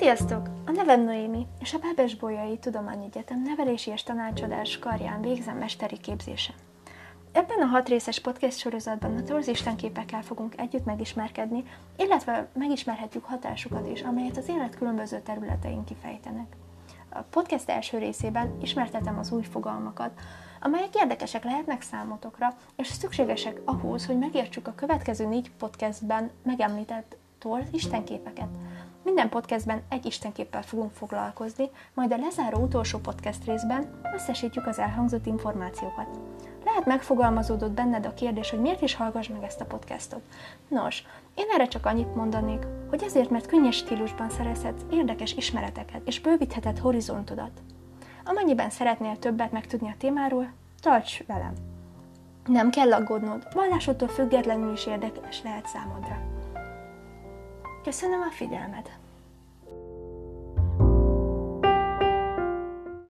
Sziasztok! A nevem Noémi, és a Bábes Bolyai Tudományegyetem nevelési és tanácsadás karján végzem mesteri képzésen. Ebben a hat részes podcast sorozatban a torz istenképekkel fogunk együtt megismerkedni, illetve megismerhetjük hatásukat is, amelyet az élet különböző területein kifejtenek. A podcast első részében ismertetem az új fogalmakat, amelyek érdekesek lehetnek számotokra, és szükségesek ahhoz, hogy megértsük a következő négy podcastben megemlített torz istenképeket – minden podcastben egy istenképpel fogunk foglalkozni, majd a lezáró utolsó podcast részben összesítjük az elhangzott információkat. Lehet megfogalmazódott benned a kérdés, hogy miért is hallgass meg ezt a podcastot. Nos, én erre csak annyit mondanék, hogy azért, mert könnyes stílusban szerezhetsz érdekes ismereteket és bővítheted horizontodat. Amennyiben szeretnél többet megtudni a témáról, tarts velem! Nem kell aggódnod, vallásodtól függetlenül is érdekes lehet számodra. که سینما فیلم آمده